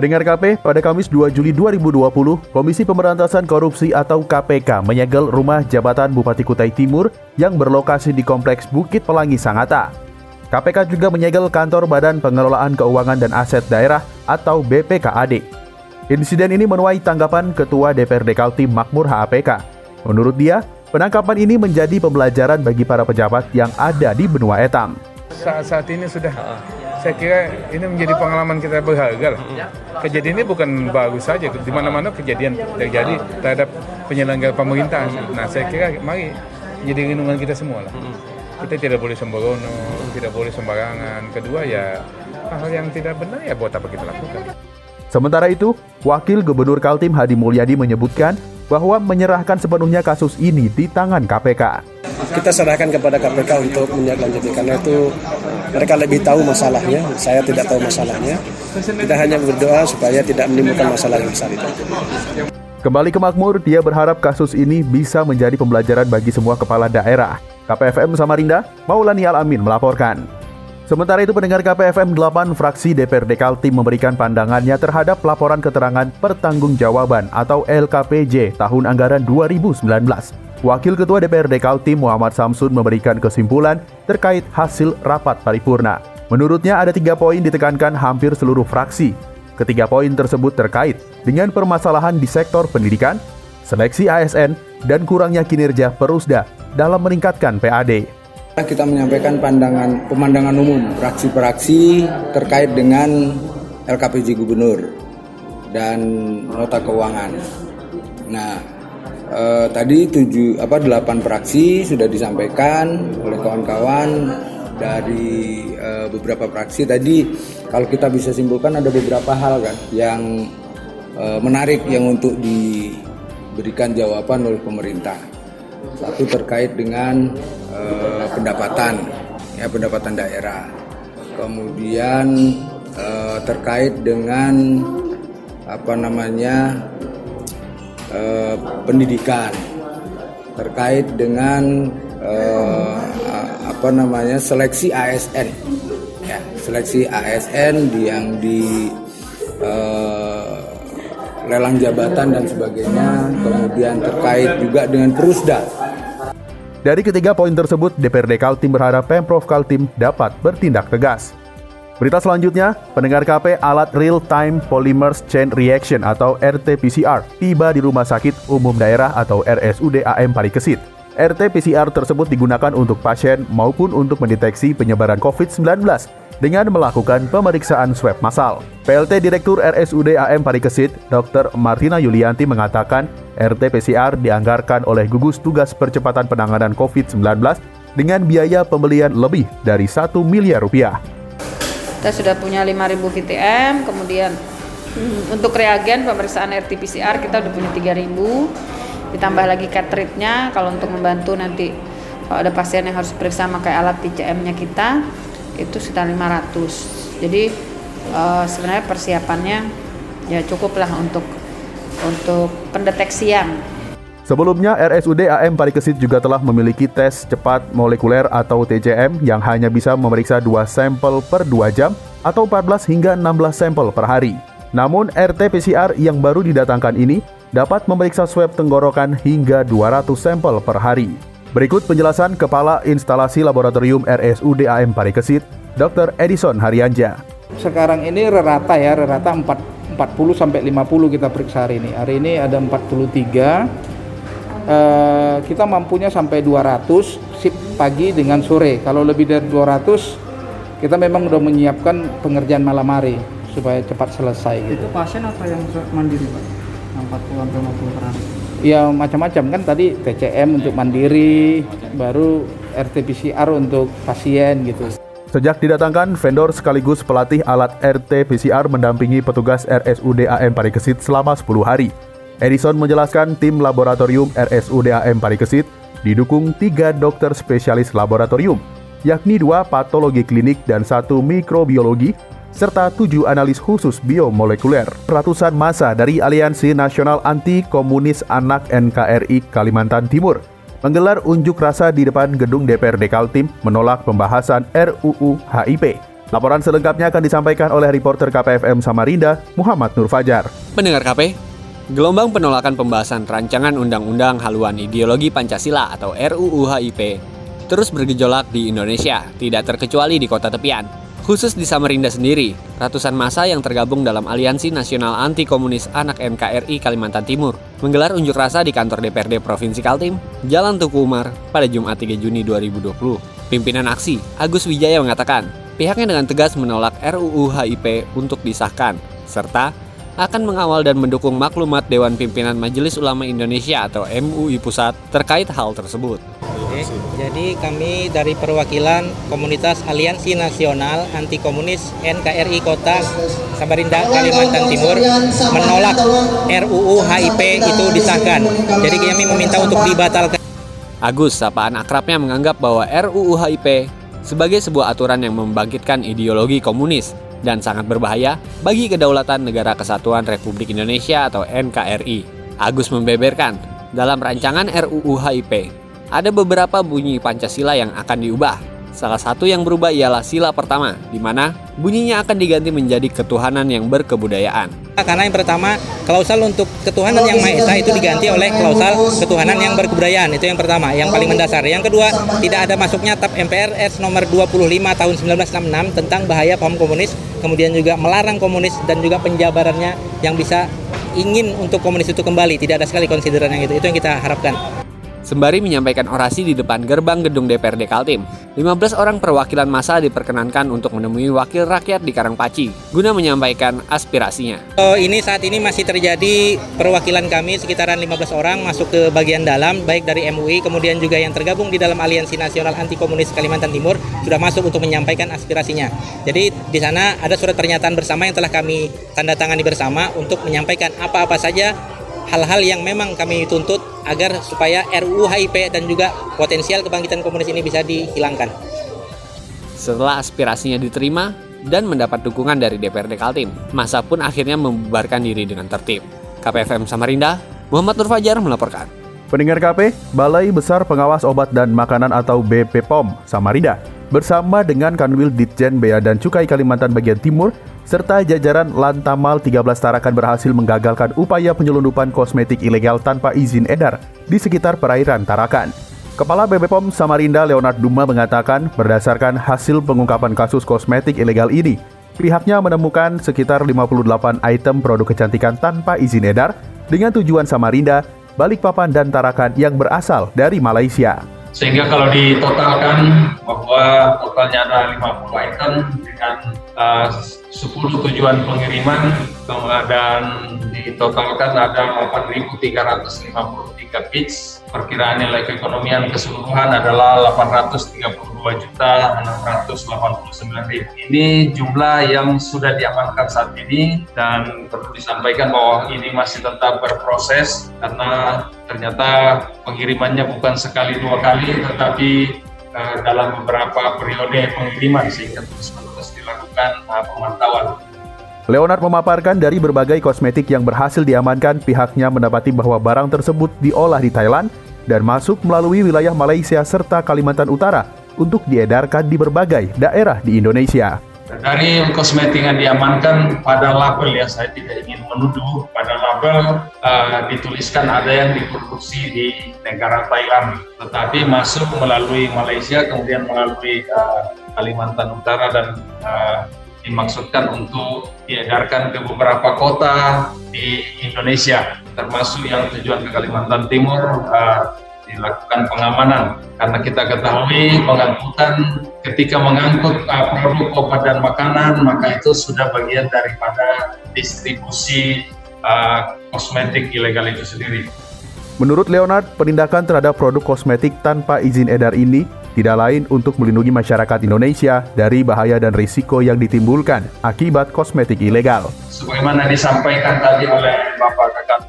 Pendengar KP, pada Kamis 2 Juli 2020, Komisi Pemberantasan Korupsi atau KPK menyegel rumah jabatan Bupati Kutai Timur yang berlokasi di Kompleks Bukit Pelangi Sangata. KPK juga menyegel kantor Badan Pengelolaan Keuangan dan Aset Daerah atau BPKAD. Insiden ini menuai tanggapan Ketua DPRD Kaltim Makmur HAPK. Menurut dia, penangkapan ini menjadi pembelajaran bagi para pejabat yang ada di benua etam. Saat-saat ini sudah saya kira ini menjadi pengalaman kita berharga lah. Kejadian ini bukan baru saja, di mana-mana kejadian terjadi terhadap penyelenggara pemerintahan. Nah, saya kira mari jadi renungan kita semua lah. Kita tidak boleh sembrono, tidak boleh sembarangan. Kedua ya hal yang tidak benar ya buat apa kita lakukan. Sementara itu, Wakil Gubernur Kaltim Hadi Mulyadi menyebutkan bahwa menyerahkan sepenuhnya kasus ini di tangan KPK. Kita serahkan kepada KPK untuk menindaklanjuti karena itu mereka lebih tahu masalahnya, saya tidak tahu masalahnya. Kita hanya berdoa supaya tidak menimbulkan masalah yang besar itu. Kembali ke Makmur, dia berharap kasus ini bisa menjadi pembelajaran bagi semua kepala daerah. KPFM Samarinda, Maulani Alamin melaporkan. Sementara itu pendengar KPFM 8 fraksi DPRD Kaltim memberikan pandangannya terhadap laporan keterangan pertanggungjawaban atau LKPJ tahun anggaran 2019. Wakil Ketua DPRD Kaltim Muhammad Samsun memberikan kesimpulan terkait hasil rapat paripurna. Menurutnya ada tiga poin ditekankan hampir seluruh fraksi. Ketiga poin tersebut terkait dengan permasalahan di sektor pendidikan, seleksi ASN, dan kurangnya kinerja Perusda dalam meningkatkan PAD. Kita menyampaikan pandangan pemandangan umum fraksi-fraksi terkait dengan LKPJ Gubernur dan nota keuangan. Nah, eh, tadi tujuh apa delapan fraksi sudah disampaikan oleh kawan-kawan dari eh, beberapa fraksi. Tadi kalau kita bisa simpulkan ada beberapa hal kan yang eh, menarik yang untuk diberikan jawaban oleh pemerintah. Satu terkait dengan eh, pendapatan, ya pendapatan daerah. Kemudian eh, terkait dengan apa namanya eh, pendidikan, terkait dengan eh, apa namanya seleksi ASN, ya seleksi ASN yang di eh, lelang jabatan dan sebagainya, kemudian terkait juga dengan perusda. Dari ketiga poin tersebut, DPRD Kaltim berharap Pemprov Kaltim dapat bertindak tegas. Berita selanjutnya, pendengar KP alat Real Time Polymers Chain Reaction atau RT-PCR tiba di Rumah Sakit Umum Daerah atau RSUD AM Parikesit. RT-PCR tersebut digunakan untuk pasien maupun untuk mendeteksi penyebaran COVID-19 dengan melakukan pemeriksaan swab massal. PLT Direktur RSUD AM Parikesit, Dr. Martina Yulianti mengatakan RT-PCR dianggarkan oleh gugus tugas percepatan penanganan COVID-19 dengan biaya pembelian lebih dari 1 miliar rupiah. Kita sudah punya 5.000 VTM, kemudian hmm, untuk reagen pemeriksaan RT-PCR kita udah punya 3.000, ditambah lagi cartridge-nya kalau untuk membantu nanti kalau ada pasien yang harus periksa pakai alat TCM-nya kita itu sekitar 500. Jadi uh, sebenarnya persiapannya ya cukup lah untuk untuk pendeteksian Sebelumnya, RSUD AM Parikesit juga telah memiliki tes cepat molekuler atau TCM yang hanya bisa memeriksa 2 sampel per 2 jam atau 14 hingga 16 sampel per hari. Namun, RT-PCR yang baru didatangkan ini dapat memeriksa swab tenggorokan hingga 200 sampel per hari. Berikut penjelasan Kepala Instalasi Laboratorium RSUD AM Parikesit, Dr. Edison Haryanja. Sekarang ini rata ya, rata 4, 40 sampai 50 kita periksa hari ini. Hari ini ada 43 eh, kita mampunya sampai 200 sip pagi dengan sore. Kalau lebih dari 200 kita memang sudah menyiapkan pengerjaan malam hari supaya cepat selesai gitu. Itu pasien atau yang mandiri, Pak? Yang 40 sampai 50 per hari. Ya macam-macam kan tadi TCM untuk mandiri, baru RT PCR untuk pasien gitu. Sejak didatangkan, vendor sekaligus pelatih alat RT-PCR mendampingi petugas RSUD AM Parikesit selama 10 hari. Edison menjelaskan tim laboratorium RSUD AM Parikesit didukung tiga dokter spesialis laboratorium, yakni dua patologi klinik dan satu mikrobiologi, serta tujuh analis khusus biomolekuler. Ratusan masa dari Aliansi Nasional Anti Komunis Anak NKRI Kalimantan Timur menggelar unjuk rasa di depan gedung DPRD Kaltim menolak pembahasan RUU HIP. Laporan selengkapnya akan disampaikan oleh reporter KPFM Samarinda, Muhammad Nur Fajar. Pendengar KP, gelombang penolakan pembahasan rancangan Undang-Undang Haluan Ideologi Pancasila atau RUU HIP terus bergejolak di Indonesia, tidak terkecuali di kota tepian. Khusus di Samarinda sendiri, ratusan masa yang tergabung dalam Aliansi Nasional Anti Komunis Anak NKRI Kalimantan Timur menggelar unjuk rasa di kantor DPRD Provinsi Kaltim, Jalan Tuku Umar, pada Jumat 3 Juni 2020. Pimpinan aksi, Agus Wijaya mengatakan, pihaknya dengan tegas menolak RUU HIP untuk disahkan, serta akan mengawal dan mendukung maklumat Dewan Pimpinan Majelis Ulama Indonesia atau MUI Pusat terkait hal tersebut. Oke, jadi kami dari perwakilan Komunitas Aliansi Nasional Anti Komunis NKRI Kota Samarinda Kalimantan Timur menolak RUU HIP itu disahkan. Jadi kami meminta untuk dibatalkan. Agus, sapaan akrabnya menganggap bahwa RUU HIP sebagai sebuah aturan yang membangkitkan ideologi komunis dan sangat berbahaya bagi kedaulatan Negara Kesatuan Republik Indonesia atau NKRI. Agus membeberkan, dalam rancangan RUU HIP, ada beberapa bunyi Pancasila yang akan diubah. Salah satu yang berubah ialah sila pertama, di mana bunyinya akan diganti menjadi ketuhanan yang berkebudayaan. Karena yang pertama, klausal untuk ketuhanan yang Maha Esa itu diganti oleh klausal ketuhanan yang berkebudayaan. Itu yang pertama, yang paling mendasar. Yang kedua, tidak ada masuknya TAP MPRS nomor 25 tahun 1966 tentang bahaya paham komunis, kemudian juga melarang komunis dan juga penjabarannya yang bisa ingin untuk komunis itu kembali. Tidak ada sekali konsideran yang itu. Itu yang kita harapkan. Sembari menyampaikan orasi di depan gerbang gedung DPRD Kaltim, 15 orang perwakilan masa diperkenankan untuk menemui wakil rakyat di Karangpaci guna menyampaikan aspirasinya. Oh, ini saat ini masih terjadi perwakilan kami sekitaran 15 orang masuk ke bagian dalam baik dari MUI kemudian juga yang tergabung di dalam Aliansi Nasional Anti Komunis Kalimantan Timur sudah masuk untuk menyampaikan aspirasinya. Jadi di sana ada surat pernyataan bersama yang telah kami tanda tangani bersama untuk menyampaikan apa-apa saja hal-hal yang memang kami tuntut agar supaya RUU HIP dan juga potensial kebangkitan komunis ini bisa dihilangkan. Setelah aspirasinya diterima dan mendapat dukungan dari DPRD Kaltim, masa pun akhirnya membubarkan diri dengan tertib. KPFM Samarinda, Muhammad Nur Fajar melaporkan. Pendengar KP, Balai Besar Pengawas Obat dan Makanan atau BPOM Samarinda bersama dengan Kanwil Ditjen Bea dan Cukai Kalimantan bagian Timur serta jajaran Lantamal 13 Tarakan berhasil menggagalkan upaya penyelundupan kosmetik ilegal tanpa izin edar di sekitar perairan Tarakan. Kepala BPOM Samarinda Leonard Duma mengatakan berdasarkan hasil pengungkapan kasus kosmetik ilegal ini, pihaknya menemukan sekitar 58 item produk kecantikan tanpa izin edar dengan tujuan Samarinda, Balikpapan, dan Tarakan yang berasal dari Malaysia. Sehingga kalau ditotalkan bahwa totalnya ada 50 item dengan eh, uh, 10 tujuan pengiriman dan ditotalkan ada 8.353 pitch. Perkiraan nilai keekonomian keseluruhan adalah 830 2.689.000. Ini jumlah yang sudah diamankan saat ini dan perlu disampaikan bahwa ini masih tetap berproses karena ternyata pengirimannya bukan sekali dua kali tetapi eh, dalam beberapa periode pengiriman sehingga terus-menerus dilakukan eh, pemantauan. Leonard memaparkan dari berbagai kosmetik yang berhasil diamankan, pihaknya mendapati bahwa barang tersebut diolah di Thailand dan masuk melalui wilayah Malaysia serta Kalimantan Utara untuk diedarkan di berbagai daerah di Indonesia. Dari kosmetik yang diamankan pada label ya, saya tidak ingin menuduh pada label uh, dituliskan ada yang diproduksi di negara Thailand, tetapi masuk melalui Malaysia kemudian melalui uh, Kalimantan Utara dan uh, dimaksudkan untuk diedarkan ke beberapa kota di Indonesia, termasuk yang tujuan ke Kalimantan Timur uh, dilakukan pengamanan karena kita ketahui pengangkutan ketika mengangkut uh, produk obat dan makanan maka itu sudah bagian daripada distribusi uh, kosmetik ilegal itu sendiri. Menurut Leonard, penindakan terhadap produk kosmetik tanpa izin edar ini tidak lain untuk melindungi masyarakat Indonesia dari bahaya dan risiko yang ditimbulkan akibat kosmetik ilegal. Sebagaimana disampaikan tadi oleh Bapak Kakak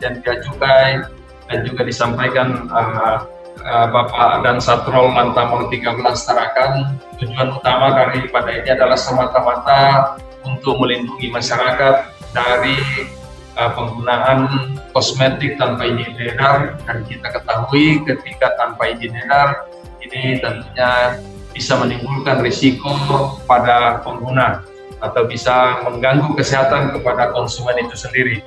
dan Bea Cukai dan juga disampaikan uh, uh, Bapak dan Satrol Lantamong 13 Tarakan, tujuan utama daripada ini adalah semata-mata untuk melindungi masyarakat dari uh, penggunaan kosmetik tanpa izin edar dan kita ketahui ketika tanpa izin edar ini tentunya bisa menimbulkan risiko pada pengguna atau bisa mengganggu kesehatan kepada konsumen itu sendiri.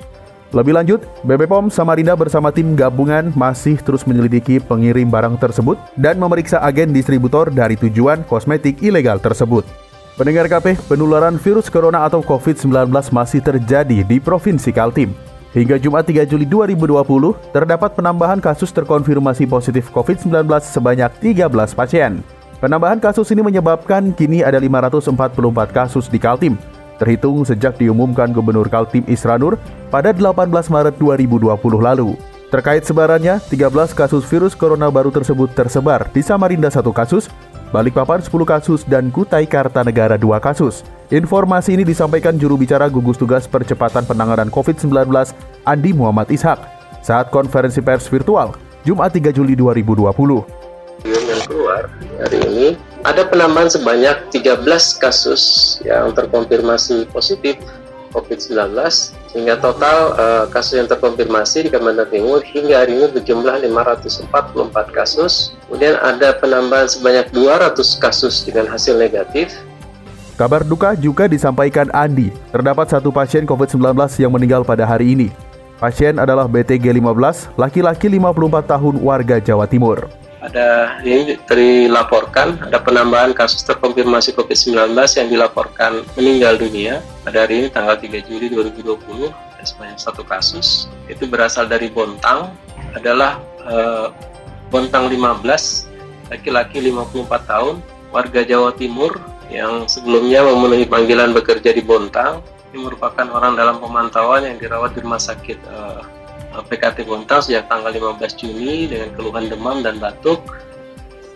Lebih lanjut, BPOM Samarinda bersama tim gabungan masih terus menyelidiki pengirim barang tersebut dan memeriksa agen distributor dari tujuan kosmetik ilegal tersebut. Pendengar KP, penularan virus corona atau COVID-19 masih terjadi di Provinsi Kaltim. Hingga Jumat 3 Juli 2020, terdapat penambahan kasus terkonfirmasi positif COVID-19 sebanyak 13 pasien. Penambahan kasus ini menyebabkan kini ada 544 kasus di Kaltim, terhitung sejak diumumkan Gubernur Kaltim Isranur pada 18 Maret 2020 lalu. Terkait sebarannya, 13 kasus virus corona baru tersebut tersebar di Samarinda satu kasus, Balikpapan 10 kasus, dan Kutai Kartanegara 2 kasus. Informasi ini disampaikan juru bicara gugus tugas percepatan penanganan COVID-19 Andi Muhammad Ishak saat konferensi pers virtual Jumat 3 Juli 2020. Yang keluar hari ini ada penambahan sebanyak 13 kasus yang terkonfirmasi positif COVID-19 sehingga total uh, kasus yang terkonfirmasi di Kalimantan Timur hingga hari ini berjumlah 544 kasus. Kemudian ada penambahan sebanyak 200 kasus dengan hasil negatif. Kabar duka juga disampaikan Andi. Terdapat satu pasien COVID-19 yang meninggal pada hari ini. Pasien adalah BTG 15, laki-laki 54 tahun warga Jawa Timur ada ini dilaporkan ada penambahan kasus terkonfirmasi COVID-19 yang dilaporkan meninggal dunia pada hari ini tanggal 3 Juli 2020 ada sebanyak satu kasus. Itu berasal dari Bontang adalah eh, Bontang 15 laki-laki 54 tahun warga Jawa Timur yang sebelumnya memenuhi panggilan bekerja di Bontang. Ini merupakan orang dalam pemantauan yang dirawat di rumah sakit eh, PKT Bontang sejak tanggal 15 Juni dengan keluhan demam dan batuk.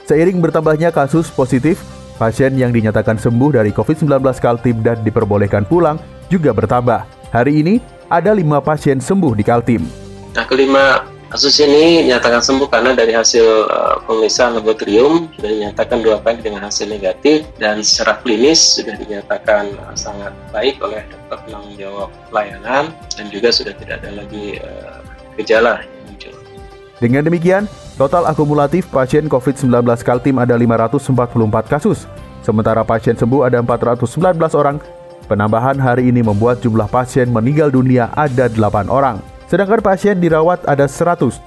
Seiring bertambahnya kasus positif, pasien yang dinyatakan sembuh dari COVID-19 Kaltim dan diperbolehkan pulang juga bertambah. Hari ini ada lima pasien sembuh di Kaltim. Nah, kelima kasus ini dinyatakan sembuh karena dari hasil uh, pemeriksaan laboratorium sudah dinyatakan dua kali dengan hasil negatif dan secara klinis sudah dinyatakan uh, sangat baik oleh dokter penanggung jawab pelayanan dan juga sudah tidak ada lagi uh, gejala yang muncul. Dengan demikian, total akumulatif pasien COVID-19 Kaltim ada 544 kasus, sementara pasien sembuh ada 419 orang. Penambahan hari ini membuat jumlah pasien meninggal dunia ada 8 orang, sedangkan pasien dirawat ada 117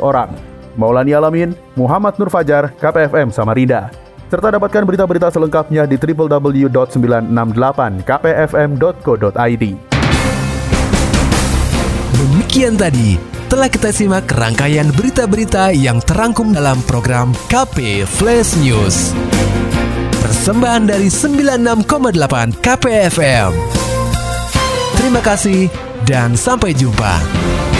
orang. Maulani Alamin, Muhammad Nur Fajar, KPFM Samarinda. Serta dapatkan berita-berita selengkapnya di www.968kpfm.co.id. Demikian tadi telah kita simak rangkaian berita-berita yang terangkum dalam program KP Flash News. Persembahan dari 96,8 KPFM. Terima kasih dan sampai jumpa.